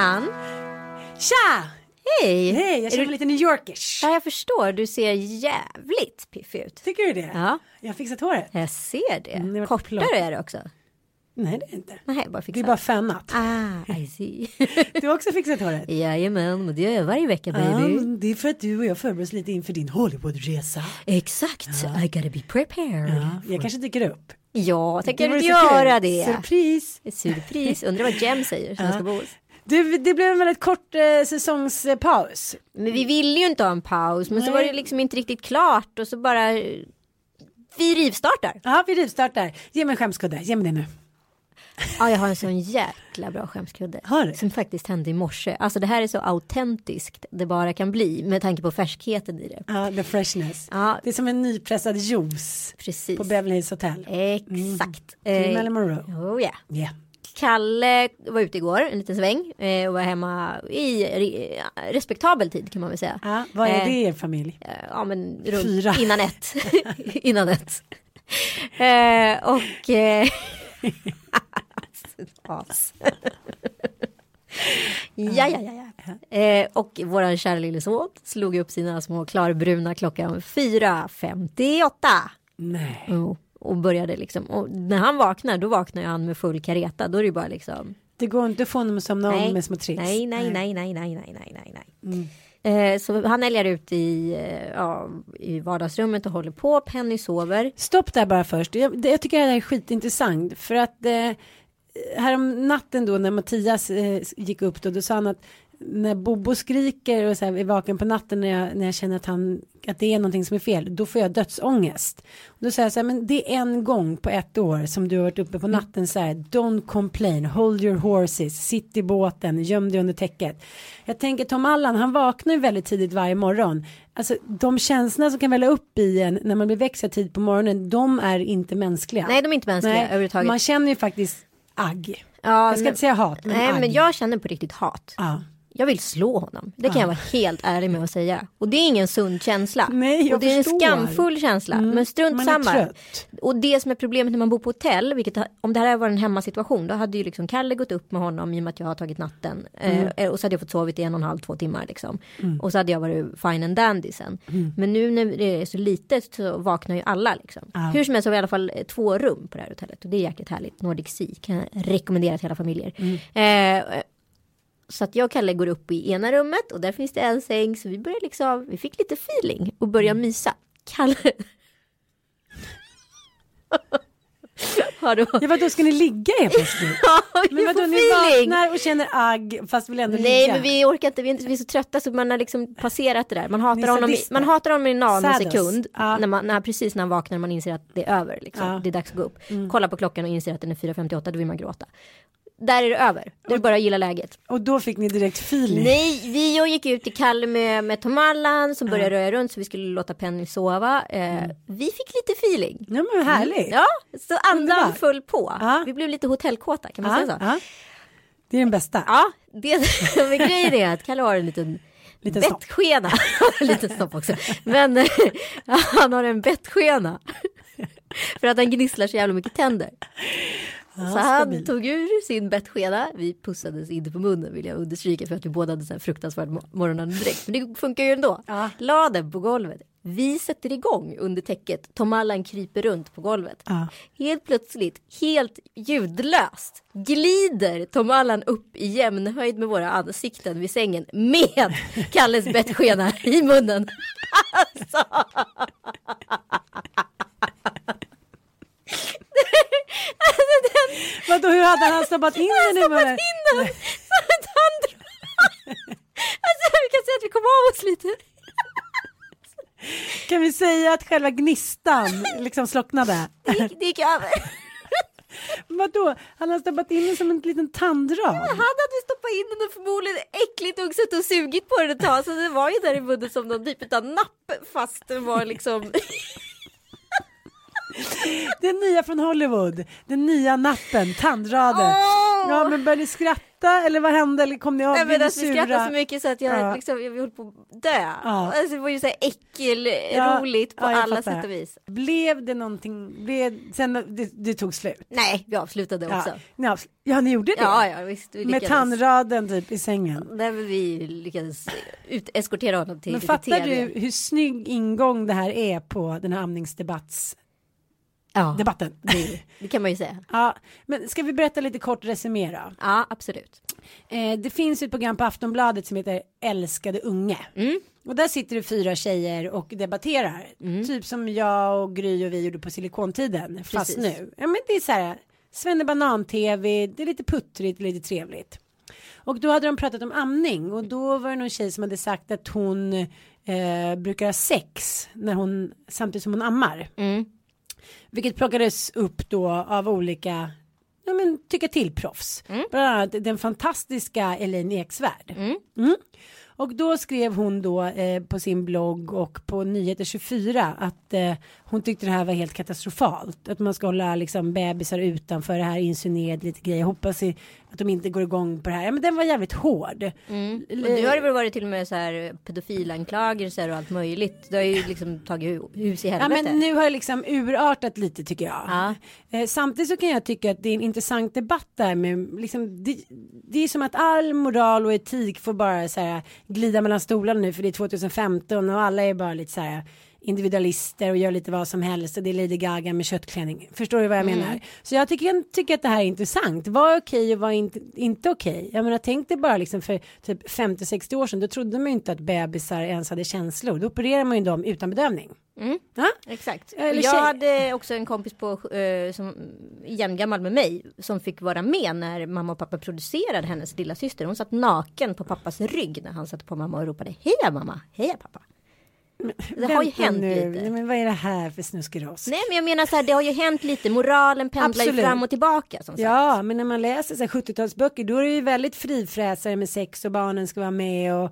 Ann, Tja! hej! Hej, jag Är känner du- mig lite New Yorkers. Ja, jag förstår. Du ser jävligt piffig ut. Tycker du det? Ja. Jag har fixat håret. Jag ser det. Mm, det Kortare plott. är det också. Nej, det är inte. Nej, bara Det är fixat. bara fannat. Ah, I see. Du har också fixat håret. Jajamän, men det gör jag varje vecka Ja, baby. men det är för att du och jag förbereder oss lite inför din Hollywoodresa. Exakt, I gotta be prepared. Ja, jag kanske dyker upp. Ja, tänker du göra det? Surpris! Surpris. Undrar vad Jem säger som ska bo hos. Du, det blev en väldigt kort eh, säsongspaus. Men vi ville ju inte ha en paus, men så Nej. var det liksom inte riktigt klart och så bara vi rivstartar. Ja, vi rivstartar. Ge mig en skämskudde, ge mig det nu. Ja, jag har en sån jäkla bra skämskudde. Som faktiskt hände i morse. Alltså det här är så autentiskt det bara kan bli med tanke på färskheten i det. Ja, the freshness. Ja. Det är som en nypressad juice Precis. på Beverly Hills Hotel. Exakt. Mm. Eh, Marilyn Monroe. oh, yeah. Yeah. Kalle var ute igår en liten sväng eh, och var hemma i re respektabel tid kan man väl säga. Ja, vad är Eh, det i er familj? Eh, Ja men runt Fyra. innan ett. innan ett. Eh, och... Eh, as. ja, ja, ja. ja. Eh, och våran kära lille son slog upp sina små klarbruna klockan 4.58. Nej. Oh, och började liksom. Och när han vaknar då vaknar han med full kareta. Då är det bara liksom. Det går inte att få honom att somna om med små tricks. nej, nej, nej, nej, nej, nej, nej, nej, nej. Eh, så han älgar ut i, eh, ja, i vardagsrummet och håller på. Penny sover. Stopp där bara först. Jag, jag tycker det här är skitintressant. För att eh, härom natten då när Mattias eh, gick upp då, då sa han att när Bobo skriker och så här, är vaken på natten när jag, när jag känner att, han, att det är någonting som är fel, då får jag dödsångest. Och då säger jag så här, men det är en gång på ett år som du har varit uppe på natten så här, don't complain, hold your horses, sitt i båten, göm dig under täcket. Jag tänker Tom Allan, han vaknar ju väldigt tidigt varje morgon. Alltså de känslorna som kan välla upp i en när man blir växer tid på morgonen, de är inte mänskliga. Nej, de är inte mänskliga överhuvudtaget. Man känner ju faktiskt agg. Ja, jag ska men- inte säga hat, men Nej, agg. men jag känner på riktigt hat. Ja. Jag vill slå honom. Det kan jag vara helt ärlig med att säga. Och det är ingen sund känsla. Nej, jag och det är förstår. en skamfull känsla. Mm, Men strunt samma. Och det som är problemet när man bor på hotell, vilket om det här var en hemmasituation, då hade ju liksom Kalle gått upp med honom i och med att jag har tagit natten. Mm. Eh, och så hade jag fått sovit i en och en halv, två timmar liksom. Och så hade jag varit fine and dandy sen. Mm. Men nu när det är så litet så vaknar ju alla liksom. Hur som helst så har vi i alla fall eh, två rum på det här hotellet. Och det är jäkligt härligt. Nordic Sea kan jag rekommendera till alla familjer. Mm. Eh, så att jag och Kalle går upp i ena rummet och där finns det en säng. Så vi börjar liksom, vi fick lite feeling och börjar Mm. mysa. Kalle. Ja, vadå, ska ni ligga helt plötsligt? Ja, vi Men vadå, får ni feeling. vaknar och känner agg fast vill ändå Nej ligga? men vi orkar inte, vi är, inte, vi är så trötta så man har liksom passerat det där. Man hatar, honom, i, man hatar honom i en nanosekund. Ja. När man, när, precis när han vaknar man inser att det är över. Liksom. Ja. Mm. Det är dags att gå upp. Kolla på klockan och inser att den är 4.58, då vill man gråta. Där är det över. Det bara gilla läget. Och då fick ni direkt feeling? Nej, vi gick ut till Kalle med, med Tom Allan som började röra runt så vi skulle låta Penny sova. Eh, Vi fick lite feeling. Ja men härligt. Ja, så andan föll på. Ja. Vi blev lite hotellkåta, kan man Ja, säga så? ja. Det är den bästa. Ja, det, men grejen är att Kalle har en liten Liten bettskena. en liten snopp också. Men han har en bettskena. För att han gnisslar så jävla mycket tänder. Så han tog ur sin bettskena. Vi pussades inte på munnen vill jag understryka för att vi båda hade så här fruktansvärd mo- morgonandedräkt. Men det funkar ju ändå. Ja. La den på golvet. Vi sätter igång under täcket. Tom Allan kryper runt på golvet. Ja. Helt plötsligt, helt ljudlöst, glider Tom Allan upp i jämnhöjd med våra ansikten vid sängen med Kalles bettskena i munnen. Alltså Vadå, hur hade han stoppat in den i munnen? in den som ett handdrag. Alltså vi kan säga att vi kom av oss lite. Kan vi säga att själva gnistan liksom slocknade? Det gick, det gick över. Vadå, han har stoppat in den som en liten tandrad? Han hade stoppat in den och förmodligen äckligt och suttit och sugit på den ett tag. Så det var ju där i munnen som någon typ av napp. Fast det var liksom. Den nya från Hollywood, den nya nappen, tandraden. Åh! Ja men började ni skratta eller vad hände? Eller kom ni av? Nej, men alltså, vi skrattade sura? så mycket så att jag, Ja. liksom, jag höll på att dö. Ja. Alltså, det var ju så här äckel, Ja, roligt på ja, alla fattar. sätt och vis. Blev det någonting, blev, sen det, det tog slut? Nej, vi avslutade Ja, också. avsl- ja, ni gjorde det? Ja, ja visst. Vi Med tandraden typ i sängen? Nej, men vi lyckades ut, eskortera honom till Men fattar du hur snygg ingång det här är på den här amningsdebattsdebatten? Ja, det, det kan man ju säga. Ja, men ska vi berätta lite kort resumé då? Ja, absolut. Eh, det finns ett program på Aftonbladet som heter Älskade unge. Mm. Och där sitter det fyra tjejer och debatterar. Mm. Typ som jag och Gry och vi gjorde på silikontiden. Fast Precis. nu. Ja men det är så här. Svenne Banan-tv. Det är lite puttrigt, lite trevligt. Och då hade de pratat om amning. Och då var det någon tjej som hade sagt att hon eh, brukar ha sex. När hon, samtidigt som hon ammar. Mm. Vilket plockades upp då av olika ja, men, tycka till proffs. Bland annat den fantastiska Elaine Eksvärd. Mm. Och då skrev hon då eh, på sin blogg och på Nyheter 24 att eh, hon tyckte det här var helt katastrofalt. Att man ska hålla liksom bebisar utanför det här insinuerade lite grejer. Jag hoppas att de inte går igång på det här. Ja, men den var jävligt hård. Mm. Och nu har väl varit till och med så här pedofilanklagelser och allt möjligt. Det har ju liksom tagit hu- hus i Ja helvete. men nu har det liksom urartat lite tycker jag. Ja. Eh, samtidigt så kan jag tycka att det är en intressant debatt där med liksom, det, det är som att all moral och etik får bara så här glida mellan stolarna nu för det är 2015 och alla är bara lite så här individualister och gör lite vad som helst och det är Lady Gaga med köttklänning. Förstår du vad jag Mm. menar? Så jag tycker, tycker att det här är intressant. Vad är okej och vad är inte, inte okej? Jag menar tänk dig bara liksom för typ 50-60 år sedan då trodde man ju inte att bebisar ens hade känslor. Då opererar man ju dem utan bedövning. Ja? Exakt. Eller jag hade också en kompis på, eh, som jämngammal med mig som fick vara med när mamma och pappa producerade hennes lilla syster. Hon satt naken på pappas rygg när han satt på mamma och ropade heja mamma, heja pappa. Det har ju hänt nu. lite. Men vad är det här för snuskeross? Nej men jag menar så här, det har ju hänt lite. Moralen pendlar ju Absolut. fram och tillbaka. Som sagt. Ja, men när man läser så här 70-talsböcker då är det ju väldigt frifräsare med sex och barnen ska vara med och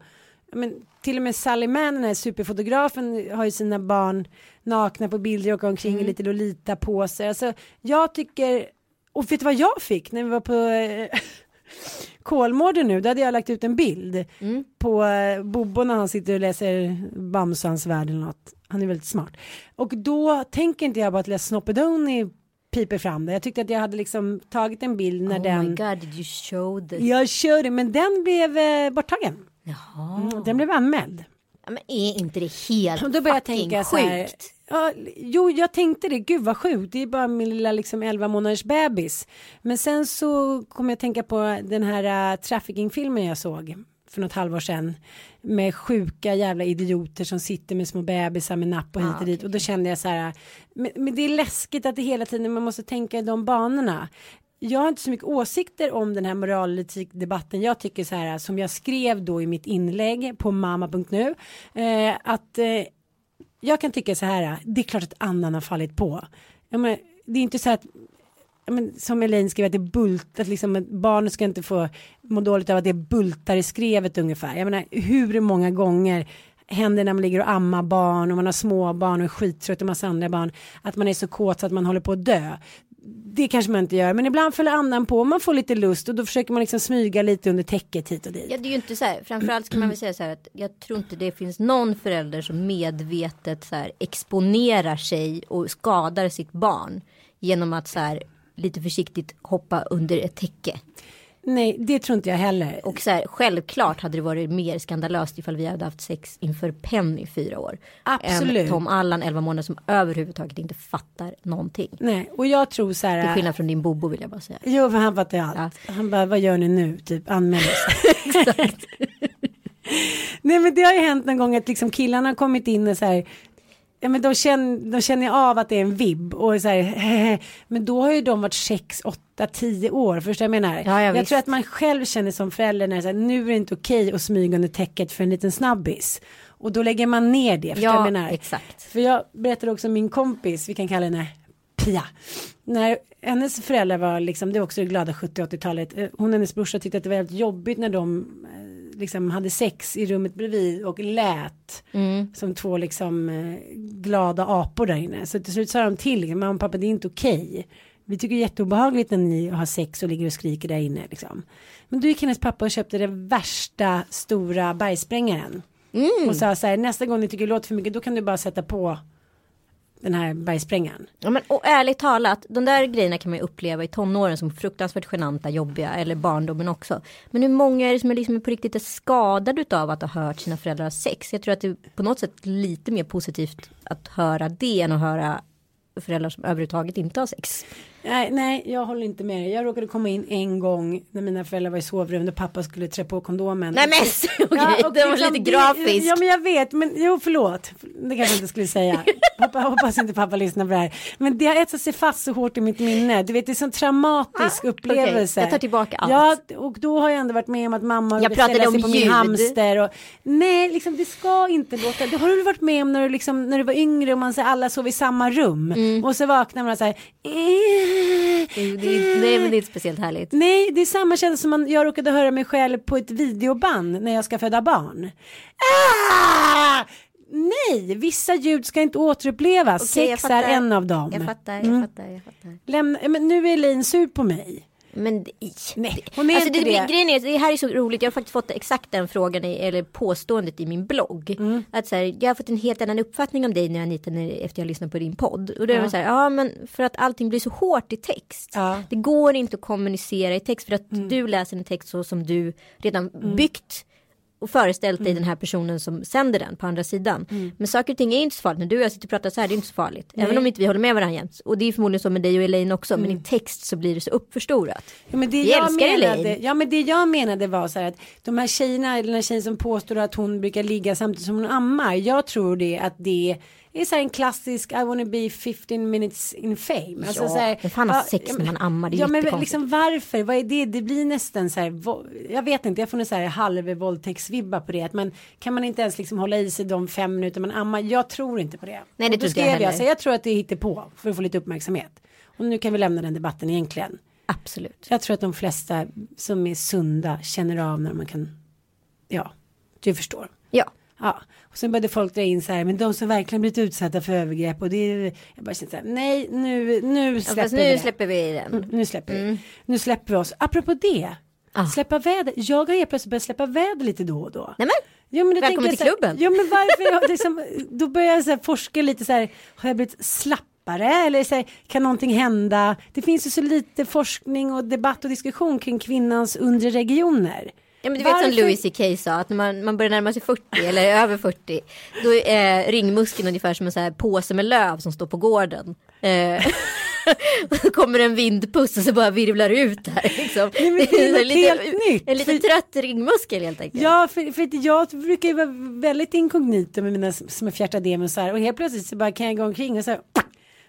men, till och med Sally Mann, den här superfotografen, har ju sina barn nakna på bilder och omkring Mm. i lite Lolita-påser. Alltså, jag tycker, och vet du vad jag fick när vi var på eh, Kolmården nu, då hade jag lagt ut en bild Mm. på eh, Bobo när han sitter och läser Bamsans värld eller något. Han är väldigt smart. Och då tänker inte jag bara att lilla Snoppedoni piper fram det. Jag tyckte att jag hade liksom tagit en bild när Oh den... my god, did you show the... Jag körde, men den blev eh, borttagen. Jaha. Mm, den blev anmäld. Men är inte det helt då började jag tänka så här. sjukt? Ja, jo, jag tänkte det. Gud vad sjukt. Det är bara min lilla liksom 11 månaders bebis. Men sen så kom jag tänka på den här uh, trafficking-filmen jag såg för något halvår sedan. Med sjuka jävla idioter som sitter med små bebisar med napp och hit och dit. Och då kände jag så här. Men, men det är läskigt att det hela tiden man måste tänka i de banorna. Jag har inte så mycket åsikter om den här moraletikdebatten. Jag tycker så här som jag skrev då i mitt inlägg på mamma.nu. Eh, att eh, jag kan tycka så här, det är klart att annan har fallit på. Ja, men, det är inte så att, men, som Elaine skrev, att det är bult, att liksom, barnet ska inte få må dåligt av att det är bultar i skrevet ungefär. Jag menar, hur många gånger händer när man ligger och ammar barn och man har småbarn och är skittrött och massa andra barn, att man är så kåt så att man håller på att dö. Det kanske man inte gör, men ibland följer andan på man får lite lust och då försöker man liksom smyga lite under täcket hit och dit. Ja, det är ju inte så här. Framförallt ska man väl säga så här att jag tror inte det finns någon förälder som medvetet så här exponerar sig och skadar sitt barn genom att så här lite försiktigt hoppa under ett täcke. Nej, det tror inte jag heller. Och så här, självklart hade det varit mer skandalöst ifall vi hade haft sex inför Penny i fyra år. Absolut. Än Tom Allan 11 månader som överhuvudtaget inte fattar någonting. Nej, och jag tror så här. Till skillnad från din Bobo vill jag bara säga. Jo, för han fattar ju allt. Han bara, vad gör ni nu? Typ anmäl. Exakt. Nej, men det har ju hänt någon gång att liksom killarna har kommit in och så här. Ja, men de känner, de känner av att det är en vibb och så här, men då har ju de varit 6, 8, 10 år, förstår jag menar? Ja, ja, jag visst. tror att man själv känner som förälder när det är så här, nu är det inte okej att smyga under täcket för en liten snabbis. Och då lägger man ner det, förstår Ja, jag menar? exakt. För jag berättade också om min kompis, vi kan kalla henne Pia. När hennes föräldrar var liksom, det var också det glada 70-80-talet. eh, Hon och hennes brorsa tyckte att det var väldigt jobbigt när de eh, liksom hade sex i rummet bredvid och lät Mm. som två liksom eh, glada apor där inne. Så till slut sa de till, mamma och pappa det är inte okej. Vi tycker det är jätteobehagligt när ni har sex och ligger och skriker där inne liksom. Men då gick hennes pappa och köpte det värsta stora bergsprängaren. Mm. Och sa så här, nästa gång ni tycker det låter för mycket då kan du bara sätta på den här bergsprängaren. Ja, men, och ärligt talat, de där grejerna kan man ju uppleva i tonåren som fruktansvärt genanta, jobbiga eller barndomen också. Men hur många är det som är liksom på riktigt är skadade av att ha hört sina föräldrar ha sex? Jag tror att det är på något sätt lite mer positivt att höra det än att höra föräldrar som överhuvudtaget inte har sex. Nej, nej, jag håller inte med dig. Jag råkade komma in en gång när mina föräldrar var i sovrummet och pappa skulle trä på kondomen. Nej men okej, och det var liksom lite grafiskt. Ja men jag vet, men jo förlåt. Det kanske jag inte skulle säga. Pappa, hoppas inte pappa lyssnar på det här. Men det har etsat sig fast så hårt i mitt minne. Du vet det är en sån traumatisk Ah, upplevelse. okej, jag tar tillbaka allt. Ja och då har jag ändå varit med om att mamma Jag pratade ställa sig om på min ljud. hamster. Och, nej liksom det ska inte låta. Det har du varit med om när du liksom när du var yngre och man säger alla sov i samma rum. Mm. Och så vaknar man och säger Det, det, nej men det är inte speciellt härligt. Nej, det är samma känsla som man, jag råkade höra mig själv på ett videoband när jag ska föda barn. Ah! Nej, vissa ljud ska inte återupplevas. Jag Sex är en av dem. Jag fattar, jag Mm. fattar, jag fattar. Lämna, men nu är Elaine sur på mig. Men Nej, hon är alltså inte det, det. Grejen är, det här är så roligt, jag har faktiskt fått exakt den frågan i, eller påståendet i min blogg. Mm. Att så här, jag har fått en helt annan uppfattning om dig nu Anita när, efter jag lyssnat på din podd. Och då är Ja. så här, ja men för att allting blir så hårt i text. Ja. Mm. Det går inte att kommunicera i text för att du läser en text så som du redan byggt och föreställt Mm. dig den här personen som sänder den på andra sidan. Men saker och ting är inte så farligt. När du och jag sitter och pratar så här, det är inte så farligt. Även om inte vi håller med varandra jämt. Och det är förmodligen så med dig och Elaine också. Men Mm. i text så blir det så uppförstorat. Ja, men det Vi jag älskar menade, Elaine. ja men det jag menade var så här att de här tjejerna, eller den här tjejen som påstår att hon brukar ligga samtidigt som hon ammar. Jag tror det att det är så här en klassisk I wanna be 15 minutes in fame. Alltså Ja, så här, vem fan har ja, sex ja, när man ammar? Det är Ja men liksom varför? Vad är det? Det blir nästan så här, jag vet inte, jag får en så här halv våldtäktsvibba på det. Man, kan man inte ens liksom hålla i sig de fem minuter man ammar? Jag tror inte på det. Nej, det tror inte jag heller. så jag tror att det hittar på för att få lite uppmärksamhet. Och nu kan vi lämna den debatten egentligen. Absolut. Jag tror att de flesta som är sunda känner av när man kan, ja, du förstår. Ja. Ja, och sen började folk dra in så här, men de som verkligen blivit utsatta för övergrepp och det är, jag bara känner så här, nej, nu, nu Ja, släpper vi nu det. släpper vi den. Mm, Nu släpper vi. Nu släpper vi oss. Apropå det, Ah. släppa väder. Jag har helt plötsligt börjat släppa väder lite då och då. Nej men, Jo, men Välkommen till klubben. Ja men varför, jag, liksom, då börjar jag så här, forska lite så här, har jag blivit slappare eller så här, kan någonting hända? Det finns ju så lite forskning och debatt och diskussion kring kvinnans undre regioner. Ja, men du vet som Varför- Louis CK sa att när man, man börjar närma sig 40 eller över 40 då är ringmuskeln ungefär som en så här påse med löv som står på gården. Eh, och så kommer en vindpuss och så bara virvlar ut där. Liksom. Nej, men det är något lite, helt nytt. En lite För- trött ringmuskel helt enkelt. Ja, för, för jag brukar ju vara väldigt inkognito med mina små fjärtademosar och helt plötsligt så bara kan jag gå omkring och så här,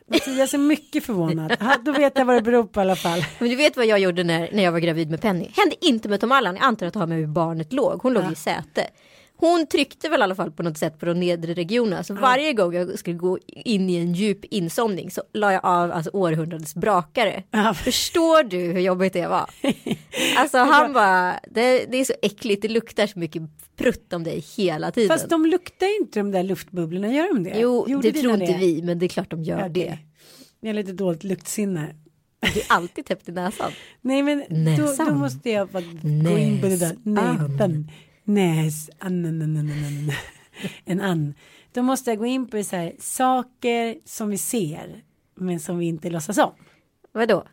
Mattias är mycket förvånad. Ja, då vet jag vad det beror på i alla fall. Men du vet vad jag gjorde när, när jag var gravid med Penny? Hände inte med Tom Allan. Jag antar att det har med hur barnet låg. Hon låg i säte. Hon tryckte väl i alla fall på något sätt på de nedre regionerna. Så varje gång jag skulle gå in i en djup insomning så la jag av alltså, århundradets brakare. Ja. Förstår du hur jobbigt det var? Alltså han bara, det, det är så äckligt, det luktar så mycket prutt om dig hela tiden. Fast de luktar inte de där luftbubblorna, gör de det? jo, Gjorde det tror inte vi, men det är klart de gör Ja, det. Jag har lite dåligt luktsinne. Det är alltid täppt i näsan. Nej men då, Näsan. då måste jag bara gå in på det där. Näsan. An- an- an- an- an. En an. Då måste jag gå in på så här, saker som vi ser men som vi inte låtsas om. Vadå?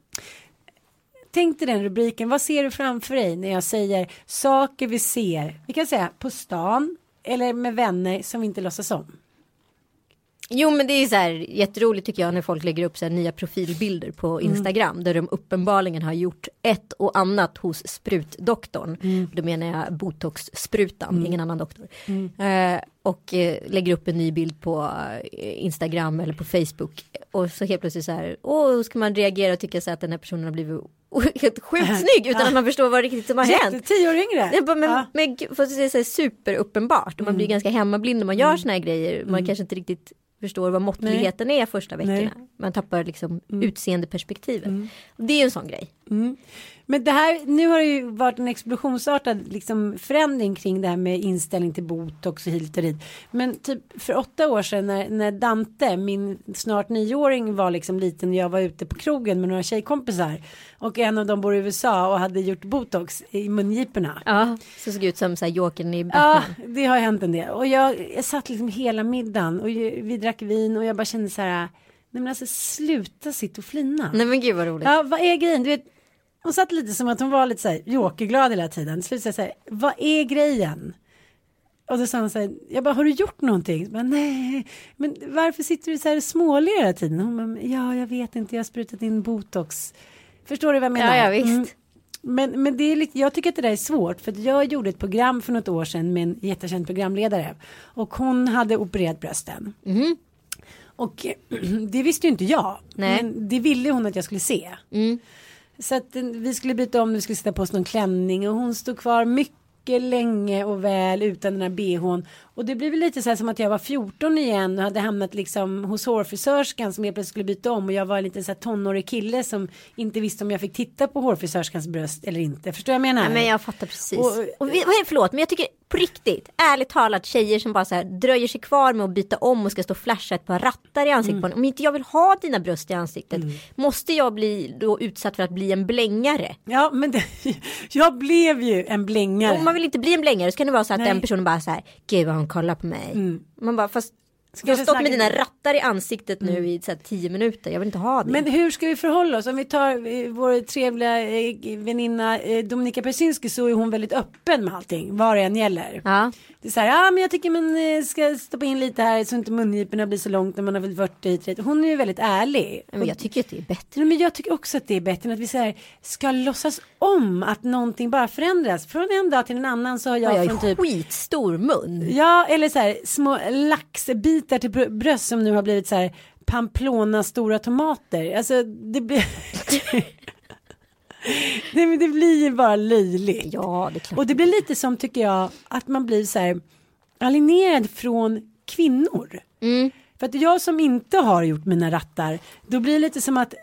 tänk dig den rubriken. Vad ser du framför dig när jag säger saker vi ser? Vi kan säga på stan eller med vänner som vi inte låtsas om. Jo men det är så här jätteroligt tycker jag när folk lägger upp så nya profilbilder på Instagram där de uppenbarligen har gjort ett och annat hos sprutdoktorn. Då menar jag botoxsprutan, ingen annan doktor. Eh, och eh, lägger upp en ny bild på eh, Instagram eller på Facebook. Och så helt plötsligt så här, åh, ska man reagera och tycka så att den här personen har blivit helt sjukt snygg utan att man förstår vad riktigt som har hänt. Tio år yngre. Jag bara, men, Ja. men fast det är så här superuppenbart och man blir ganska hemmablind när man gör såna här grejer. Man kanske inte riktigt förstår vad måttligheten är första veckorna. Nej. Man tappar liksom utseendeperspektivet. Det är ju en sån grej. Men det här, nu har det ju varit en explosionsartad liksom förändring kring det här med inställning till botox och hit och dit. Men typ för åtta år sedan när, när Dante, min snart nioåring var liksom liten och jag var ute på krogen med några tjejkompisar och en av dem bor i USA och hade gjort botox i mungiporna. Ja, så såg ut som så här Jokern i Ja, Batman. det har hänt en del. Och jag, jag satt liksom hela middagen och vi drack vin och jag bara kände så här, nej men alltså sluta sitta och flina. Nej men gud vad roligt. Ja, vad är grejen? Du vet, hon satt lite som att hon var lite så här jokerglad hela tiden. Till slut sa jag så här, vad är grejen? Och då sa hon så här, jag bara, har du gjort någonting? Bara, Nej, men varför sitter du så här småler hela tiden? Hon bara, ja, jag vet inte, jag har sprutat in botox. Förstår du vad jag menar? Ja, ja visst. Mm. Men, men det är lite, jag tycker att det där är svårt för jag gjorde ett program för något år sedan med en jättekänd programledare och hon hade opererat brösten. Och det visste ju inte jag. Nej. Men det ville hon att jag skulle se. Mm. Så att eh, vi skulle byta om, vi skulle sätta på oss någon klänning och hon stod kvar mycket länge och väl utan den här bhn. Och det blev lite så här som att jag var 14 igen och hade hamnat liksom hos hårfrisörskan som helt plötsligt skulle byta om och jag var en liten så här tonårig kille som inte visste om jag fick titta på hårfrisörskans bröst eller inte. Förstår vad jag menar? Ja, men jag fattar precis. Och- Och, är- förlåt, men jag tycker på riktigt, ärligt talat, tjejer som bara så här dröjer sig kvar med att byta om och ska stå och flasha ett par rattar i ansiktet på en. Om inte jag vill ha dina bröst i ansiktet, måste jag bli då utsatt för att bli en blängare? Ja men det, jag blev ju en blängare. Om man vill inte bli en blängare så kan det vara så att Nej. den personen bara så här, gud vad hon kollar på mig. Man bara, fast du har vi stått med dina rattar i ansiktet nu i så här, tio minuter, jag vill inte ha det. Men hur ska vi förhålla oss? Om vi tar eh, vår trevliga eh, väninna eh, Dominika Persinski så är hon väldigt öppen med allting, vad det än gäller. ja. Det är så här, ja men jag tycker man eh, ska stoppa in lite här så inte mungiporna blir så långt när man har fyllt 40, 30. Hon är ju väldigt ärlig. Men jag tycker att det är bättre. Men jag tycker också att det är bättre än att vi så här, ska låtsas om att någonting bara förändras. Från en dag till en annan så har jag, Jag, jag från har typ skitstor mun. Ja, eller så här små laxbitar till brö- bröst som nu har blivit så här Pamplona stora tomater. Alltså det blir Nej men det blir ju bara löjligt. Ja, det är klart. Och det blir lite som tycker jag att man blir så här alienerad från kvinnor. Mm. För att jag som inte har gjort mina rattar, då blir det lite som att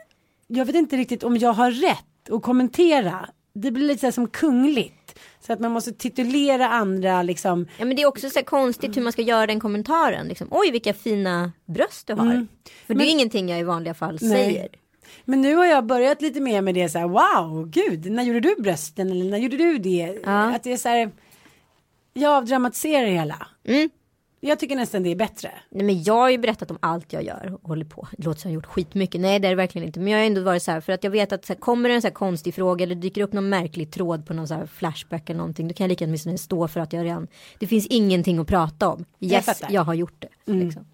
jag vet inte riktigt om jag har rätt att kommentera. Det blir lite så här som kungligt. Så att man måste titulera andra liksom. Ja men det är också så här konstigt hur man ska göra den kommentaren. Liksom, Oj vilka fina bröst du har. För det är ingenting jag i vanliga fall Mm. Nej. säger. Men nu har jag börjat lite mer med det så här, wow, gud, när gjorde du brösten eller när gjorde du det? Ja. Att det är så här, jag avdramatiserar hela. Mm. Jag tycker nästan det är bättre. Nej men jag har ju berättat om allt jag gör och håller på. Det låter som jag har gjort skitmycket. Nej det är det verkligen inte. Men jag har ändå varit så här för att jag vet att så här, kommer det en så här konstig fråga eller dyker upp någon märklig tråd på någon så här flashback eller någonting. Då kan jag lika gärna stå för att jag redan. Det finns ingenting att prata om. Yes, fattar. jag, har gjort det. Liksom.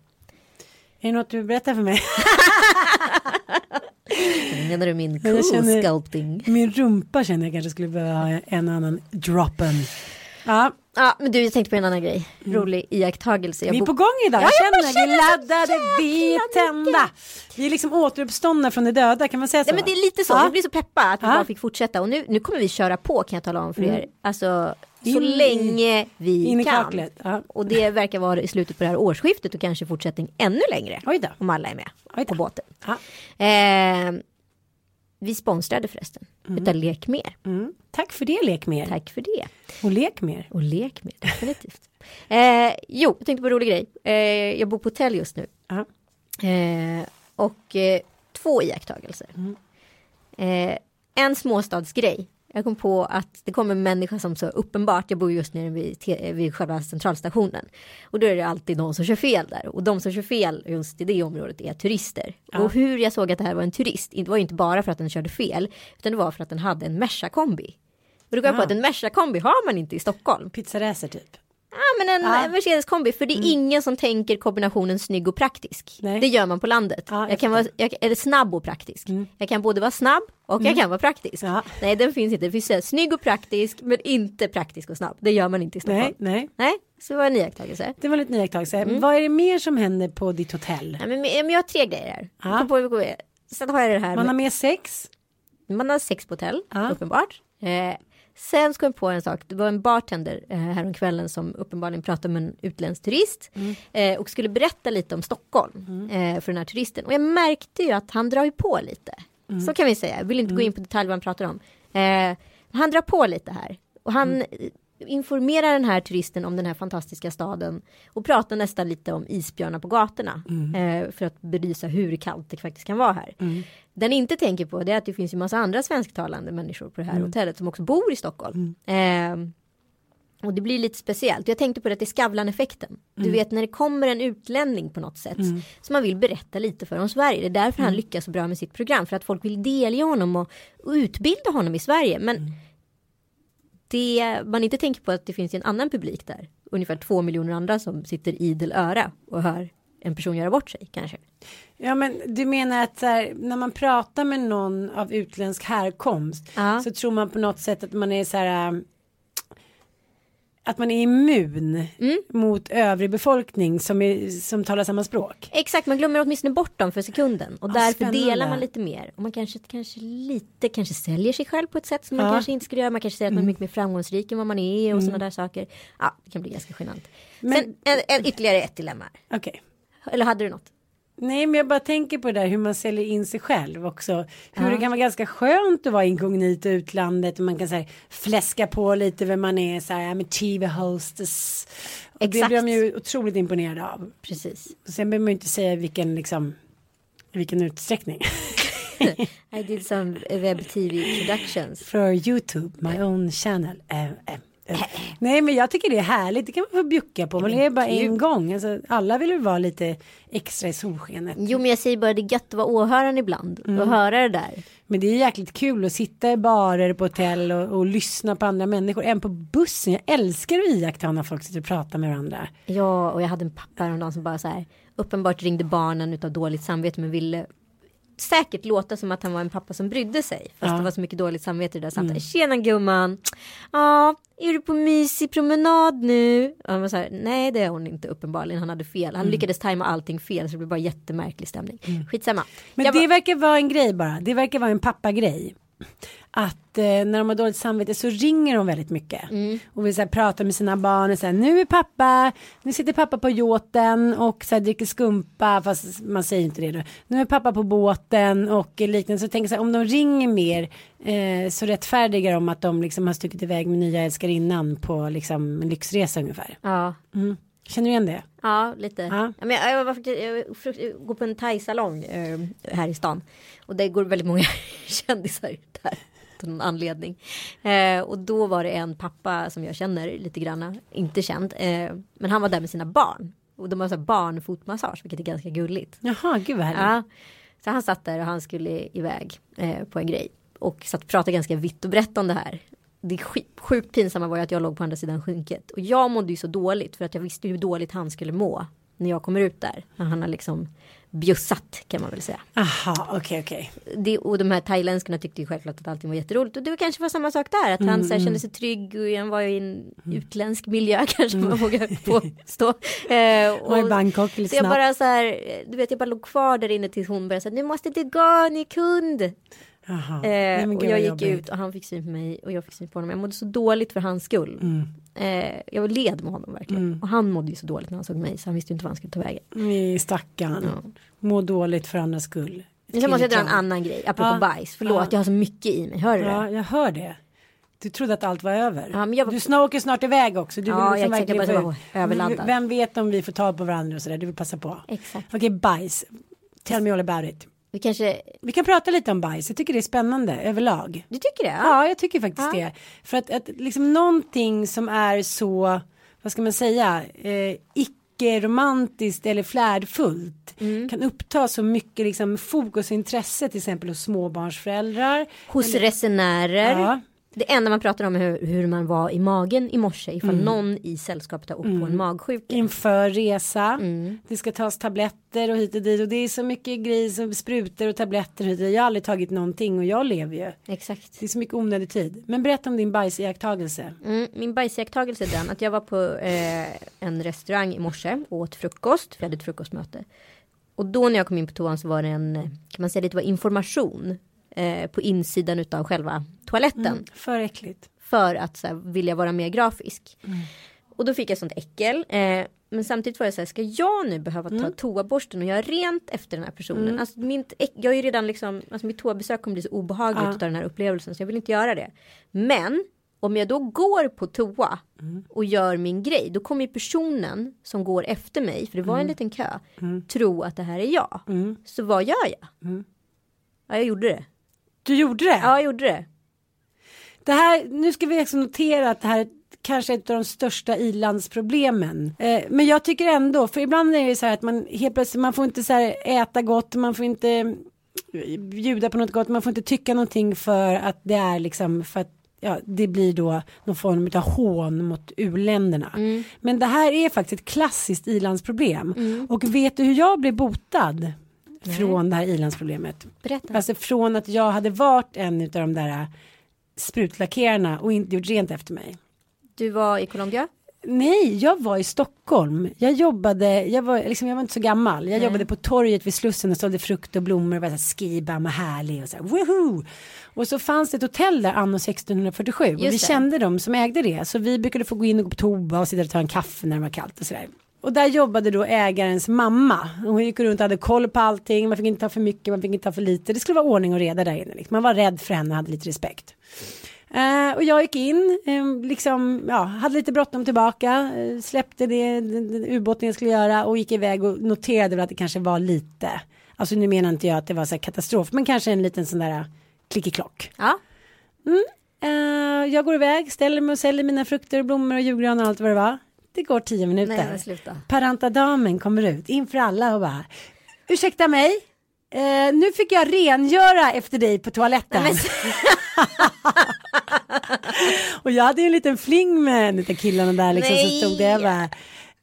Är det något du berättar för mig? Menar du min Jag cool känner- sculpting? Min rumpa känner jag kanske skulle behöva ha en annan droppen. Ja, Ja men du jag tänkte på en annan grej. Rolig iakttagelse. Jag vi är på gång idag. Ja, jag jag känner, vi är känner så laddade, vi är tända. Vi är liksom återuppståndna från de döda, kan man säga så? Ja men det är lite så, Ja. vi blir så peppa att vi Ja. bara fick fortsätta och nu, nu kommer vi köra på kan jag tala om för er. Alltså så In länge vi in i kan. ja. Och det verkar vara i slutet på det här årsskiftet och kanske fortsättning ännu längre. Om alla är med på båten. Ja. Eh, vi sponsrade förresten utav Lek Mer. Mm. Tack för det, lek mer. Tack för det. Och lek mer. Och lek mer, definitivt. eh, jo, jag tänkte på en rolig grej. Eh, jag bor på hotell just nu. Ja. Eh, och eh, två iakttagelser. Eh, en småstadsgrej Jag kom på att det kommer en människa som så uppenbart, jag bor just nere vid, vid själva centralstationen. Och då är det alltid någon som kör fel där. Och de som kör fel just i det området är turister. Och hur jag såg att det här var en turist, det var inte bara för att den körde fel, utan det var för att den hade en Merca-kombi. Och då kom jag på Ah. att en Merca-kombi har man inte i Stockholm. Pizzaracer typ. Ja men en Ja. en Mercedes-kombi, för det är ingen som tänker kombinationen snygg och praktisk. Nej. Det gör man på landet. Ja, jag kan vara, jag, eller snabb och praktisk. Jag kan både vara snabb och jag kan vara praktisk. Ja. Nej den finns inte, det finns här, snygg och praktisk men inte praktisk och snabb. Det gör man inte i Stockholm. Nej, nej. Nej, så var en iakttagelse. Det var lite iakttagelse. Mm. Vad är det mer som händer på ditt hotell? Nej, men, men jag har tre grejer här. Ja. På. Sen har jag det här Man har med, med sex. man har sex på hotell, Ja. uppenbart. Eh, sen ska jag på en sak, det var en bartender eh, häromkvällen som uppenbarligen pratade med en utländsk turist Mm. eh, och skulle berätta lite om Stockholm eh, för den här turisten. Och jag märkte ju att han drar ju på lite. Mm. Så kan vi säga, jag vill inte gå in på detalj vad han pratar om. Han drar på lite här. Och han Mm. informerar den här turisten om den här fantastiska staden och pratar nästan lite om isbjörnar på gatorna Mm. eh, för att belysa hur kallt det faktiskt kan vara här. Den inte tänker på det är att det finns ju massa andra svensktalande människor på det här hotellet som också bor i Stockholm. Eh, och det blir lite speciellt. Jag tänkte på det att det är Skavlan-effekten. Du vet när det kommer en utlänning på något sätt. Så man vill berätta lite för om Sverige. Det är därför han lyckas så bra med sitt program. För att folk vill delge honom och, och utbilda honom i Sverige. Men det man inte tänker på att det finns en annan publik där. Ungefär två miljoner andra som sitter idel öra och hör en person göra bort sig kanske. Ja men du menar att här, när man pratar med någon av utländsk härkomst Ja. så tror man på något sätt att man är så här äh, att man är immun Mm. mot övrig befolkning som, är, som talar samma språk. Exakt, man glömmer åtminstone bort dem för sekunden. Och Ja, därför spännande. delar man lite mer. Och man kanske, kanske lite, kanske säljer sig själv på ett sätt som man Ja. Mm. kanske inte skulle göra. Man kanske säger att man är mycket mer framgångsrik än vad man är och sådana där saker. Ja, det kan bli ganska genant. Men- Sen en, en, ytterligare ett dilemma. Okej. Eller hade du något? Nej men jag bara tänker på det där hur man säljer in sig själv också. Hur det kan vara ganska skönt att vara inkognito i utlandet och man kan så här, fläska på lite vem man är så här, I'm a TV hostess. Och det Exakt. blir de ju otroligt imponerade av. Precis. Och sen behöver man ju inte säga vilken liksom vilken utsträckning. I did some web TV productions. För YouTube, my own channel. Eh, eh. Nej men jag tycker det är härligt, det kan man få bjucka på. Man är bara en gång. Alltså, alla vill ju vara lite extra i solskenet. Jo men jag säger bara det är gött att vara åhöraren ibland. Mm. Och höra det där. Men det är jäkligt kul att sitta i barer på hotell och, och lyssna på andra människor. Även på bussen. Jag älskar att iaktta när folk sitter och pratar med varandra. Ja, och jag hade en pappa häromdagen som bara så här uppenbart ringde barnen utav dåligt samvete men ville säkert låta som att han var en pappa som brydde sig. Fast Ja. Mm. det var så mycket dåligt samvete i det där samtalet. Tjena gumman! Ja, är du på mysig promenad nu? Och han var så här, nej det är hon inte uppenbarligen. Han hade fel. Han lyckades tajma allting fel så det blev bara jättemärklig stämning. Skitsamma. Mm. Men Jag det var- verkar vara en grej bara. Det verkar vara en pappagrej. Att eh, när de har dåligt samvete så ringer de väldigt mycket. Mm. Och vill så här, prata med sina barn och säga nu är pappa, nu sitter pappa på yachten och så här, dricker skumpa fast man säger inte det då. Nu är pappa på båten och liknande. Så jag tänker här, om de ringer mer eh, så rättfärdigar de att de liksom har stuckit iväg med nya älskarinnan på liksom en lyxresa ungefär. Ja, Mm. Känner du igen det? Ja, lite. Ja. Men jag, jag, var jag, går på en thai-salong eh, här i stan. Och det går väldigt många kändisar där. Av någon anledning. Eh, och då var det en pappa som jag känner lite granna. Inte känd. Eh, men han var där med sina barn. Och de har så barnfotmassage. Vilket är ganska gulligt. Jaha, gud vad härligt. Ja. Så han satt där och han skulle iväg eh, på en grej. Och satt och pratade ganska vitt och brett om det här. Det skit, sjukt pinsamma var ju att jag låg på andra sidan skynket. Och jag mådde ju så dåligt för att jag visste hur dåligt han skulle må. När jag kommer ut där. När han har liksom bjussat kan man väl säga. Aha, okej okej. Det, och de här thailändskarna tyckte ju självklart att allting var jätteroligt. Och det var kanske var samma sak där. Att han så här, kände sig trygg och han var i en utländsk miljö kanske man vågar påstå. Eh, Och i Bangkok lite så jag snabbt. bara så här, du vet jag bara låg kvar där inne tills hon började säga nu måste du gå, ni kund. Nej, Eh, men och jag gick jobbigt. ut och han fick syn på mig och jag fick syn på honom. Jag mådde så dåligt för hans skull. Mm. Eh, jag led med honom verkligen. Och han mådde ju så dåligt när han såg mig så han visste ju inte vad han skulle ta vägen. Nej, stackarn. Ja. Må dåligt för andras skull. Sen måste jag dra en annan grej, apropå Ja. bajs. Förlåt, Ja. jag har så mycket i mig. Hör du det? Ja, jag hör det. Du trodde att allt var över. Ja, men jag var- Du snart åker snart iväg också. Du Ja, vill jag liksom tänkte verkligen bara överladdad. Vem vet om vi får tag på varandra och sådär. Du vill passa på. Exakt. Okej, bajs. Tell me all about it. Vi kanske, Vi kan prata lite om bajs, jag tycker det är spännande överlag. du tycker det? Ja, jag tycker faktiskt Ja. det. För att, att liksom någonting som är så, vad ska man säga, eh, icke-romantiskt eller flärdfullt Mm. kan uppta så mycket liksom, fokus och intresse till exempel hos småbarnsföräldrar. Hos resenärer. Ja. Det enda man pratar om är hur, hur man var i magen i morse ifall Mm. någon i sällskapet har åkt på en magsjuka. Inför resa, Mm. det ska tas tabletter och hit och dit och det är så mycket grejer som sprutor och tabletter och hit och dit. Jag har aldrig tagit någonting och jag lever ju. Exakt. Det är så mycket onödig tid. Men berätta om din bajsiakttagelse. Mm, min bajsiakttagelse är den att jag var på eh, en restaurang i morse och åt frukost. För jag hade ett frukostmöte. Och då när jag kom in på toan så var det en, kan man säga det var information eh, på insidan utav själva toaletten. För äckligt. För att så här, vilja vara mer grafisk. Mm. Och då fick jag sånt äckel. Eh, men samtidigt var jag så här, ska jag nu behöva ta Mm. toaborsten och göra rent efter den här personen? Alltså, mitt, jag är ju redan liksom, alltså mitt toabesök kommer bli så obehagligt Ja. av den här upplevelsen så jag vill inte göra det. Men om jag då går på toa Mm. och gör min grej, då kommer ju personen som går efter mig, för det var en liten kö, tro att det här är jag. Mm. Så vad gör jag? Ja, jag gjorde det. Du gjorde det? Ja, jag gjorde det. Det här, nu ska vi också notera att det här är kanske ett av de största ilandsproblemen. Eh, men jag tycker ändå, för ibland är det så här att man helt plötsligt, man får inte så här äta gott, man får inte bjuda på något gott, man får inte tycka någonting för att det är liksom, för att ja, det blir då någon form av hån mot uländerna. Men det här är faktiskt ett klassiskt ilandsproblem. Och vet du hur jag blev botad från det här ilandsproblemet? Berätta. Alltså från att jag hade varit en av de där sprutlackerarna och inte gjort rent efter mig. Du var i Colombia. Nej, jag var i Stockholm. Jag jobbade, jag var, liksom, jag var inte så gammal. Jag jobbade på torget vid Slussen och sålde frukt och blommor och var så här skibam och härlig och så här, woohoo! Och så fanns det ett hotell där anno 1647 och vi Just det. kände dem som ägde det. Så vi brukade få gå in och gå på toa och sitta och ta en kaffe när det var kallt och sådär. Och där jobbade då ägarens mamma. Hon gick runt och hade koll på allting. Man fick inte ta för mycket, man fick inte ta för lite. Det skulle vara ordning och reda där inne. Liksom. Man var rädd för henne och hade lite respekt. Eh, och jag gick in, eh, liksom, ja, hade lite bråttom tillbaka, eh, släppte det, den ubåten jag skulle göra och gick iväg och noterade väl att det kanske var lite, alltså nu menar inte jag att det var så här katastrof, men kanske en liten sån där klickeklock. Ja. Eh, jag går iväg, ställer mig och säljer mina frukter och blommor och julgran och allt vad det var. Det går tio minuter. Nej, men sluta. Parantadamen kommer ut inför alla och bara, ursäkta mig, eh, nu fick jag rengöra efter dig på toaletten. och jag hade ju en liten fling med en av killarna där liksom som Nej. stod där. Jag bara,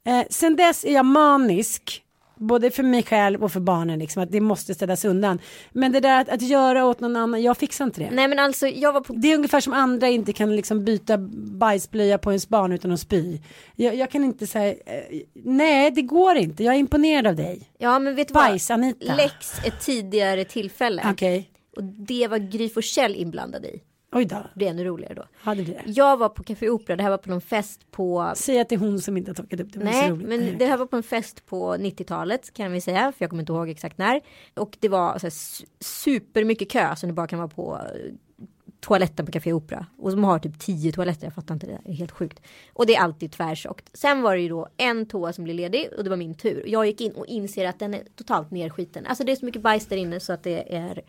eh, sen dess är jag manisk. Både för mig själv och för barnen liksom att det måste städas undan. Men det där att, att göra åt någon annan, jag fixar inte det. Nej men alltså jag var på Det är ungefär som andra inte kan liksom byta bajsblöja på ens barn utan att spy. Jag, jag kan inte säga, eh, nej det går inte, jag är imponerad av dig. Ja men vet du vad? Bajs-Anita. Lex ett tidigare tillfälle. Okej, Och det var Gry Forssell inblandad i. oj då, Det är ännu roligare då. hade det. Jag var på Café Opera, det här var på någon fest på Säg att det är hon som inte har tagit upp det, det Nej, men det här var på en fest på 90-talet kan vi säga, för jag kommer inte ihåg exakt när. Och det var så här, su- supermycket kö som det bara kan vara på eh, toaletten på Café Opera. Och som har typ 10 toaletter, jag fattar inte det, det är helt sjukt. Och det är alltid tvärtjockt. Sen var det ju då en toa som blev ledig och det var min tur. Jag gick in och inser att den är totalt nerskiten. Alltså det är så mycket bajs där inne så att det är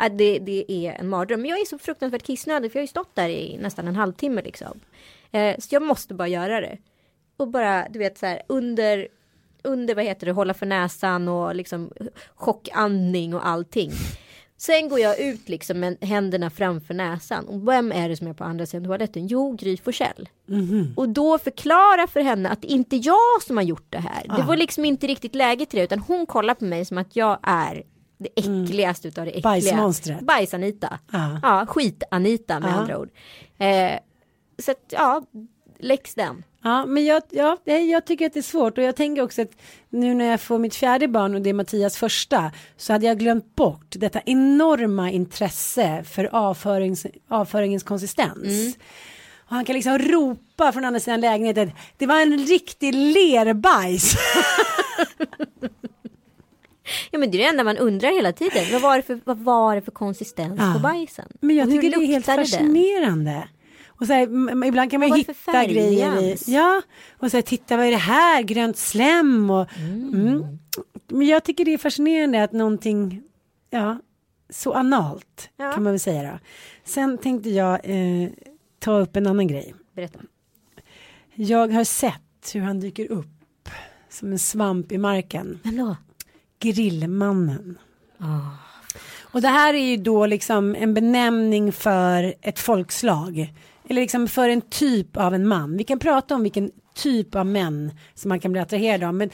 att det, det är en mardröm. Men jag är så fruktansvärt kissnödig för jag har ju stått där i nästan en halvtimme liksom. Eh, så jag måste bara göra det. Och bara, du vet så här under, under vad heter det, hålla för näsan och liksom chockandning och allting. Sen går jag ut liksom med händerna framför näsan. Och vem är det som är på andra sidan toaletten? Jo, Gry Forssell. Och då förklara för henne att det inte är jag som har gjort det här. Det var liksom inte riktigt läge till det. Utan hon kollar på mig som att jag är det äckligaste utav det äckliga. Bajsmonstret. Bajs-Anita. Ja. Ja, skit-Anita med Ja. andra ord. Eh, så att ja, läx den. Ja, men jag, ja, jag tycker att det är svårt och jag tänker också att nu när jag får mitt fjärde barn och det är Mattias första så hade jag glömt bort detta enorma intresse för avförings, avföringens konsistens. Och han kan liksom ropa från andra sidan lägenheten, det var en riktig lerbajs. Ja men det är det enda man undrar hela tiden. Vad var det för, vad var det för konsistens Ja. på bajsen? Men jag tycker det är helt den? fascinerande. Och så här, ibland kan man ju hitta grejer i. Ja, och så här, titta vad är det här? Grönt slem och... Mm. Men jag tycker det är fascinerande att någonting ja, så analt Ja. kan man väl säga då. Sen tänkte jag eh, ta upp en annan grej. Berätta. Jag har sett hur han dyker upp som en svamp i marken. Vem då? Grillmannen. Ah. Och det här är ju då liksom en benämning för ett folkslag. Eller liksom för en typ av en man. Vi kan prata om vilken typ av män som man kan bli attraherad av. Men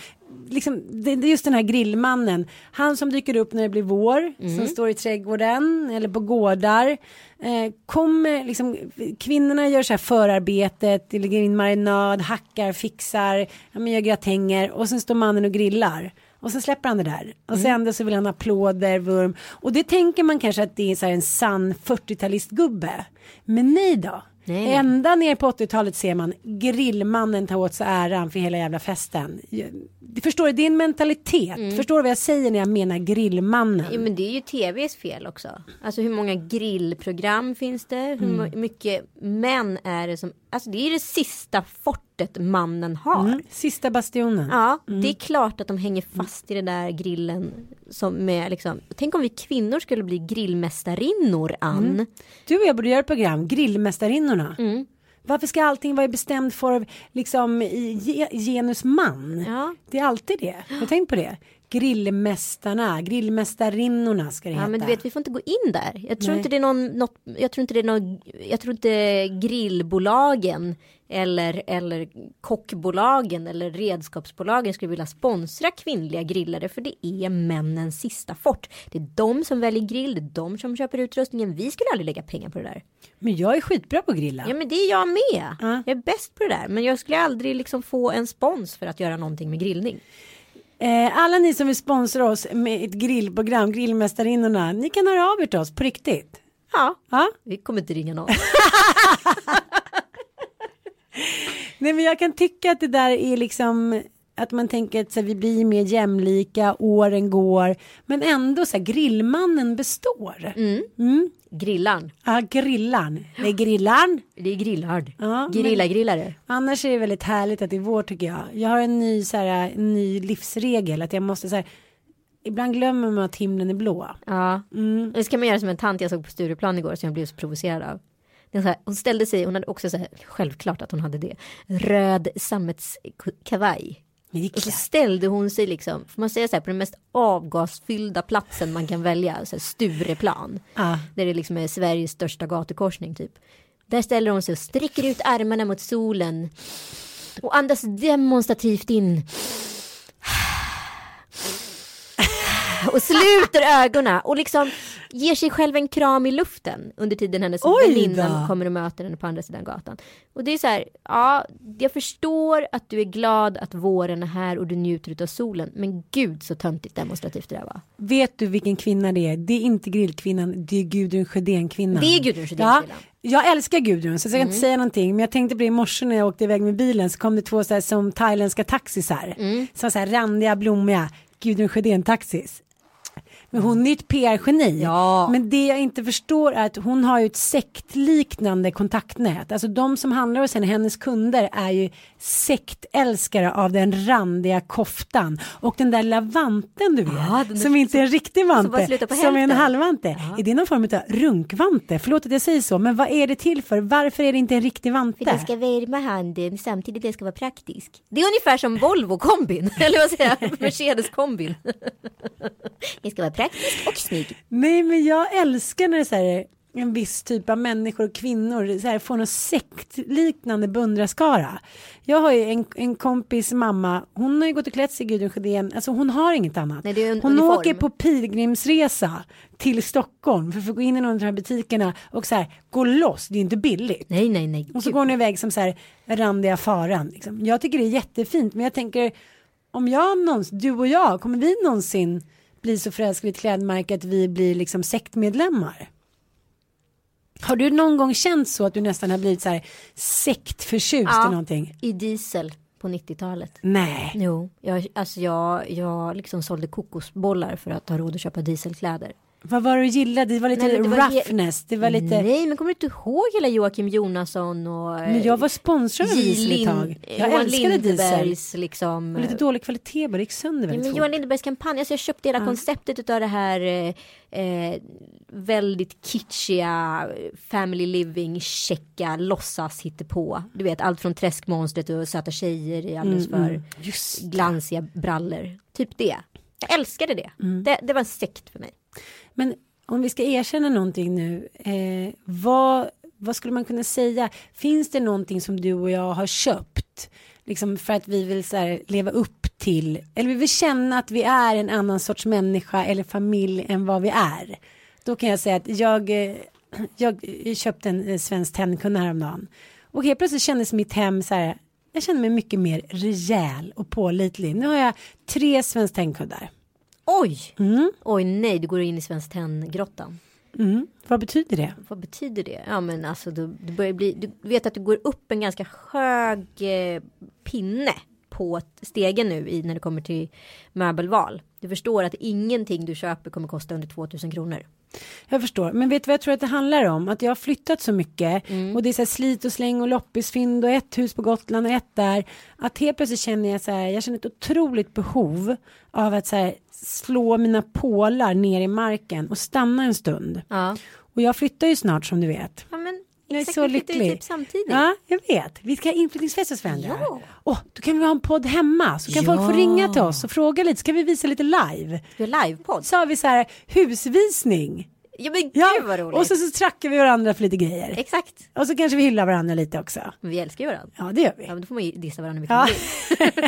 liksom, det, det är just den här grillmannen. Han som dyker upp när det blir vår. Som står i trädgården eller på gårdar. Eh, kommer liksom, kvinnorna gör så här förarbetet. Det ligger in marinad, hackar, fixar. Ja, men gör gratänger. Och sen står mannen och grillar. Och så släpper han det där. Och sen ändå så vill han ha applåder, vurm. Och det tänker man kanske att det är så här en sann 40-talistgubbe. Men nej då. Nej. Ända ner på 80-talet ser man grillmannen ta åt sig äran för hela jävla festen. Du förstår, det är en mentalitet. Förstår du vad jag säger när jag menar grillmannen? Jo men det är ju tvs fel också. Alltså hur många grillprogram finns det? Hur Mm. mycket män är det som, alltså det är det sista fortet mannen har. Mm. Sista bastionen. Ja, det är klart att de hänger fast i den där grillen som med liksom, tänk om vi kvinnor skulle bli grillmästarinnor Ann. Mm. Du och jag borde göra ett program, Grillmästarinnorna. Mm. Varför ska allting vara i bestämd form, liksom i ge, genus man? Ja. Det är alltid det. Har du tänkt på det? Grillmästarna, grillmästarinnorna ska det heta. Ja men du vet vi får inte gå in där. Jag tror Nej. inte det är någon, något, jag tror inte det är någon, jag tror inte grillbolagen eller, eller kockbolagen eller redskapsbolagen skulle vilja sponsra kvinnliga grillare för det är männens sista fort. Det är de som väljer grill, det är de som köper utrustningen. Vi skulle aldrig lägga pengar på det där. Men jag är skitbra på att grilla. Ja men det är jag med. Ja. Jag är bäst på det där. Men jag skulle aldrig liksom få en spons för att göra någonting med grillning. Eh, alla ni som vill sponsra oss med ett grillprogram, Grillmästarinnorna, ni kan höra av er till oss på riktigt. Ja, Ja? vi kommer inte ringa någon. Nej men jag kan tycka att det där är liksom att man tänker att så här, vi blir mer jämlika, åren går, men ändå så här, grillmannen består. Mm. Grillaren. Ja, grillan. Det är grillan. Det är grillhard. Ja, Grilla grillare. Annars är det väldigt härligt att det är vår tycker jag. Jag har en ny, så här, en ny livsregel att jag måste så här, ibland glömmer man att himlen är blå. Ja. Mm. Det ska man göra som en tant jag såg på Stureplan igår som jag blev så provocerad av. Här, hon ställde sig, hon hade också så här, självklart att hon hade det, röd sammetskavaj. Och så ställde hon sig liksom, får man säga så här, på den mest avgasfyllda platsen man kan välja, så här Stureplan. Ja. Där det liksom är Sveriges största gatukorsning typ. Där ställer hon sig och sträcker ut armarna mot solen. Och andas demonstrativt in. Och sluter ögonen och liksom ger sig själv en kram i luften under tiden hennes väninna kommer och möter henne på andra sidan gatan. Och det är så här, ja, jag förstår att du är glad att våren är här och du njuter av solen. Men gud så töntigt demonstrativt det där var. Vet du vilken kvinna det är? Det är inte grillkvinnan, det är Gudrun Sjödén-kvinnan. Det är Gudrun Ja, Sjödén-kvinnan. jag älskar Gudrun så jag ska Mm. inte säga någonting men jag tänkte på det i morse när jag åkte iväg med bilen så kom det två så här, som thailändska taxisar. Mm. Som så här randiga, blommiga Gudrun Sjödén-taxis. Men hon är ju ett PR-geni. Ja. Men det jag inte förstår är att hon har ju ett sektliknande kontaktnät. Alltså de som handlar hos henne, hennes kunder är ju sektälskare av den randiga koftan. Och den där lavanten du vet. Ja, som inte är en riktig vante. på Som är en halvvante. Är det någon form av runkvante? Förlåt att jag säger så. Men vad är det till för? Varför är det inte en riktig vante? För det ska värma handen samtidigt det ska vara praktisk. Det är ungefär som Volvo-kombin, eller vad säger jag, Mercedes-kombin. Det ska vara praktisk och snygg. Nej men jag älskar när det är så här, en viss typ av människor och kvinnor så här, får någon sektliknande beundrarskara. Jag har ju en, en kompis mamma, hon har ju gått och klätt sig i Gudrun Sjödén, alltså hon har inget annat. Nej, hon uniform. åker på pilgrimsresa till Stockholm för att få gå in i någon av de här butikerna och så här gå loss, det är ju inte billigt. Nej, nej, nej. Och så går hon iväg som så här randiga faran. Liksom. Jag tycker det är jättefint men jag tänker om jag någonsin, du och jag, kommer vi någonsin bli så förälskade i ett klädmärke att vi blir liksom sektmedlemmar? Har du någon gång känt så att du nästan har blivit så här sektförtjust Ja. i någonting? I diesel på 90-talet. Nej. Jo, jag, alltså jag, jag liksom sålde kokosbollar för att ha råd att köpa dieselkläder. Vad var det du gillade? Det var lite Nej, det var roughness. Det var lite... Nej, men kommer du inte ihåg hela Joakim Jonasson och Men jag var sponsrad av Diesel ett tag. Jag Johan älskade Diesel. Liksom. Och lite dålig kvalitet bara, det gick sönder Ja, väldigt men fort. Johan Lindebergs kampanj, alltså jag köpte hela konceptet utav det här eh, eh, väldigt kitschiga family living, checka, låtsas på. Du vet allt från träskmonstret och söta tjejer i alldeles Mm, för Just glansiga brallor. Typ det. Jag älskade det. Mm. det. Det var en sekt för mig. Men om vi ska erkänna någonting nu, eh, vad, vad skulle man kunna säga? Finns det någonting som du och jag har köpt? Liksom för att vi vill så här, leva upp till, eller vi vill känna att vi är en annan sorts människa eller familj än vad vi är. Då kan jag säga att jag, eh, jag eh, köpte en eh, svensk tennkudde häromdagen. Och helt plötsligt kändes mitt hem så här, jag känner mig mycket mer rejäl och pålitlig. Nu har jag tre svensk tennkuddar. Oj! Oj nej, du går in i Svenskt Tenn-grottan. Mm. Vad betyder det? Vad betyder det? Ja men alltså du, du börjar bli, du vet att du går upp en ganska hög eh, pinne på stegen nu i, när det kommer till möbelval. Du förstår att ingenting du köper kommer kosta under 2000 kronor. Jag förstår, men vet du vad jag tror att det handlar om? Att jag har flyttat så mycket Mm. och det är så här slit och släng och loppisfynd och ett hus på Gotland och ett där. Att helt plötsligt känner jag så här, jag känner ett otroligt behov av att så här slå mina pålar ner i marken och stanna en stund. Ja. Och jag flyttar ju snart som du vet. Ja men Jag är exakt, så lycklig. Typ samtidigt. Ja, jag vet. Vi ska ha inflyttningsfest varandra. Ja. Åh, då kan vi ha en podd hemma. Så kan Ja. folk få ringa till oss och fråga lite. Så kan vi visa lite live. Vi har livepodd. Så har vi så här husvisning. Ja men gud Ja, vad roligt. och så, så trackar vi varandra för lite grejer. Exakt. Och så kanske vi hyllar varandra lite också. Men vi älskar ju varandra. Ja, det gör vi. Ja men då får man ju dissa varandra mycket Ja.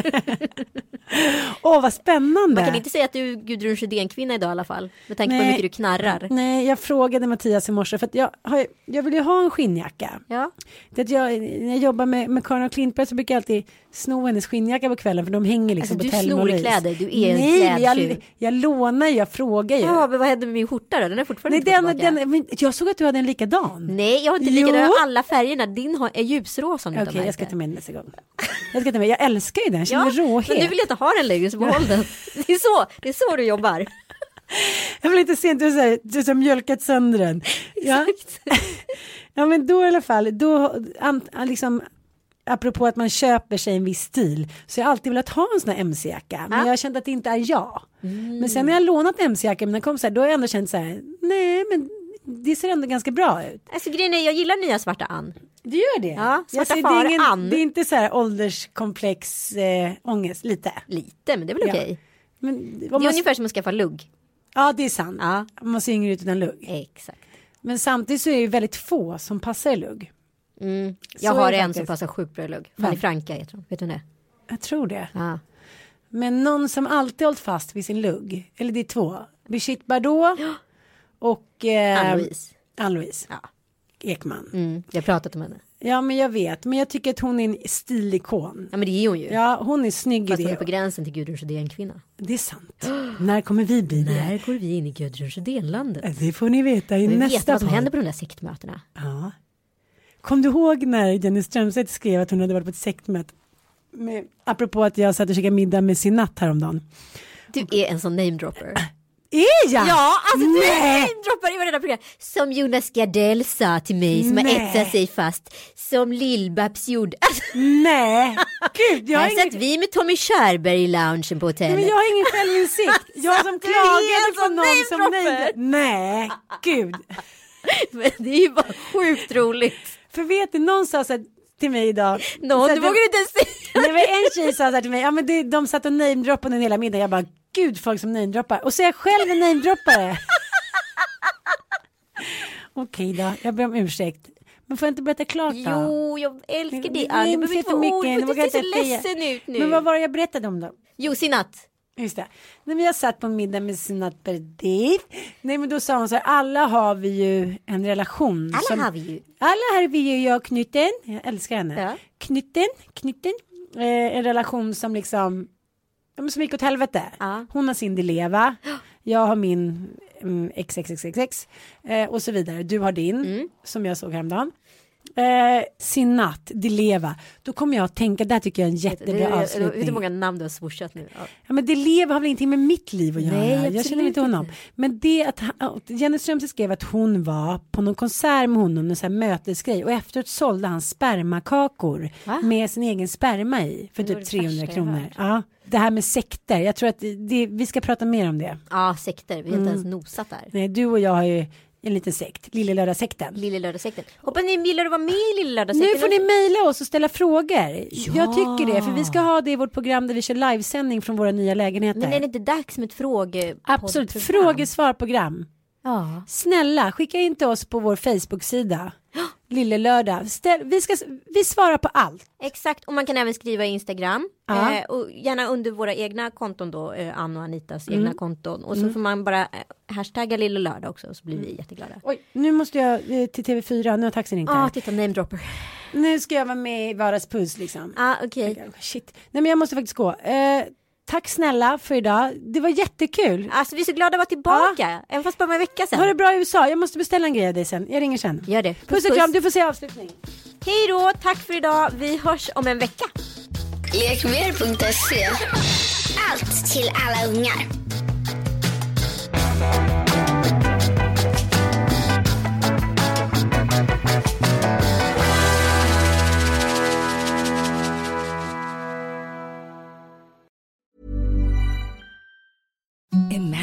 Åh, vad spännande. Man kan inte säga att du är Gudrun Sjödén-kvinna idag i alla fall. Med tanke på hur Nej. mycket du knarrar. Nej, jag frågade Mattias i morse för att jag, har, jag vill ju ha en skinnjacka. Ja. Det att jag, när jag jobbar med, med Karin och Klintberg så brukar jag alltid sno hennes skinnjacka på kvällen för de hänger liksom Alltså, på du Thelma snor och Louise. kläder, du är en Nej, jag, jag lånar jag frågar ju. Ja men vad hände med min skjorta då? Den är fortfarande Nej, inte den, den, men jag såg att du hade en likadan. Nej jag har inte Jo. lika, jag har alla färgerna. Din har, är ljusrosa om du Okej, jag ska ta med den nästa gång. Jag ska ta med, jag älskar ju den, jag känner Ja, råhet. men du vill inte ha den längre så behåll den. Det är så, det är så du jobbar. Jag vill inte se att du, du har mjölkat sönder den. Ja. ja men då i alla fall, då an, liksom apropå att man köper sig en viss stil så jag har alltid velat ha en sån här mc-jacka men Ja. jag har känt att det inte är jag. Men sen när jag lånat mc-jacka mina kompisar då har jag ändå känt så här nej men det ser ändå ganska bra ut. Alltså grejen är, jag gillar nya svarta Ann. Det gör det? Ja, svarta ser- far, det, är Ann. det är inte så här ålderskomplex äh, ångest, lite. Lite, men det är väl Ja. okej. Men, Det är man, ungefär som att skaffa lugg. ja det är sant. Ja. Man ser yngre ut utan lugg. Exakt. Men samtidigt så är det ju väldigt få som passar i lugg. Mm. Jag Så har det en faktiskt. som passar sjukt bra i lugg. Fanny? Franka heter hon. Vet du det? Jag tror det. Ja. Men någon som alltid hållit fast vid sin lugg. Eller det är två. Brigitte Bardot och eh, Ann-Louise. Ann-Louise Ja. Ekman. Mm. Jag har pratat om henne. Ja men jag vet. Men jag tycker att hon är en stilikon. Ja men det är hon ju. Ja hon är snygg i Fast hon är det. på gränsen till Gudrun Sjödén-kvinna. Det är sant. När kommer vi bli det? När går vi in i Gudrun Sjödén-landet? Det får ni veta i Vi vet nästa vad som podd. händer på de där sektmötena. Ja. Kom du ihåg när Jenny Strömstedt skrev att hon hade varit på ett sektmöte? Med, apropå att jag satt och käkade middag med sin natt häromdagen. Du är en sån namedropper. Är jag? Ja, alltså du namedroppar i varenda program. Som Jonas Gardell sa till mig som har Nej. etsat sig fast. Som Lill-Babs gjorde. Nej, gud jag har här ingen... satt vi med Tommy Körberg i loungen på hotellet. Men jag har ingen självinsikt. Jag som klagade på någon som namedropper. nej, nej, gud. Men det är ju bara sjukt roligt. För vet du, någon sa så här till mig idag. Så du vågar inte säga. Nej, men en tjej sa så här till mig, ja men det, de satt och namedroppade under hela middagen. Jag bara, gud folk som namedroppar. Och så är jag själv en namedroppare. Okej då, jag ber om ursäkt. Men får jag inte berätta klart då? Jo, jag älskar det. Ja, du behöver inte vara orolig. Du ser så ledsen ut nu. Men vad var det jag berättade om då? Jo, Sinat. Just det. Nej, men jag satt på middag med Sinat Berdif. Nej men då sa hon så här, alla har vi ju en relation. Alla som, har vi ju. Alla har vi ju, jag Knytten, jag älskar henne. Ja. Knytten, Knytten, eh, en relation som liksom, ja, som gick åt helvete. Ja. Hon har sin Dileva, jag har min mm, XXXXX eh, och så vidare. Du har din, Mm. som jag såg häromdagen. Eh, sin natt, Dileva. Då kommer jag att tänka, där tycker jag är en jättebra Vet du avslutning. hur många namn du har swooshat nu? Ja. Ja, men Dileva har väl ingenting med mitt liv att göra. Nej, jag känner inte honom. Men det att han- Jenny Strömstedt skrev att hon var på någon konsert med honom, en sån här mötesgrej och efteråt sålde han spermakakor Va? med sin egen sperma i för Det typ det 300 värsta jag kronor. Ja, det här med sekter, jag tror att det, vi ska prata mer om det. ja, sekter. Vi har Mm. inte ens nosat där. Nej, du och jag har ju en liten sekt, Lille Lördagssekten. Lille lördagssekten. Hoppas ni gillar att vara med i Lille Nu lördagssekten. får ni mejla oss och ställa frågor. Ja. Jag tycker det, för vi ska ha det i vårt program där vi kör livesändning från våra nya lägenheter. Men är det inte dags med ett fråge Absolut, frågesvarprogram. Ja. Snälla, skicka in till oss på vår Facebook-sida. Lille lördag. Ställ, vi, ska, vi svarar på allt. Exakt, och man kan även skriva i Instagram. Ja. Eh, och gärna under våra egna konton då, eh, Ann och Anitas Mm. egna konton. Och så får man bara eh, hashtagga Lille Lördag också så blir vi jätteglada. Oj, nu måste jag eh, till TV4, nu har taxin ringt Ja, här. titta namedropper. Nu ska jag vara med i Vardagspuss liksom. Ja, okej. Shit. Nej men jag måste faktiskt gå. Eh, tack snälla för idag. Det var jättekul. Alltså vi är så glada att vara tillbaka. Även fast bara en vecka sedan. Ha det bra i USA. Jag måste beställa en grej av dig sen. Jag ringer sen. Gör det. Puss och kram, du får säga avslutning. Hej då, tack för idag. Vi hörs om en vecka. Lekmer.se Allt till alla ungar.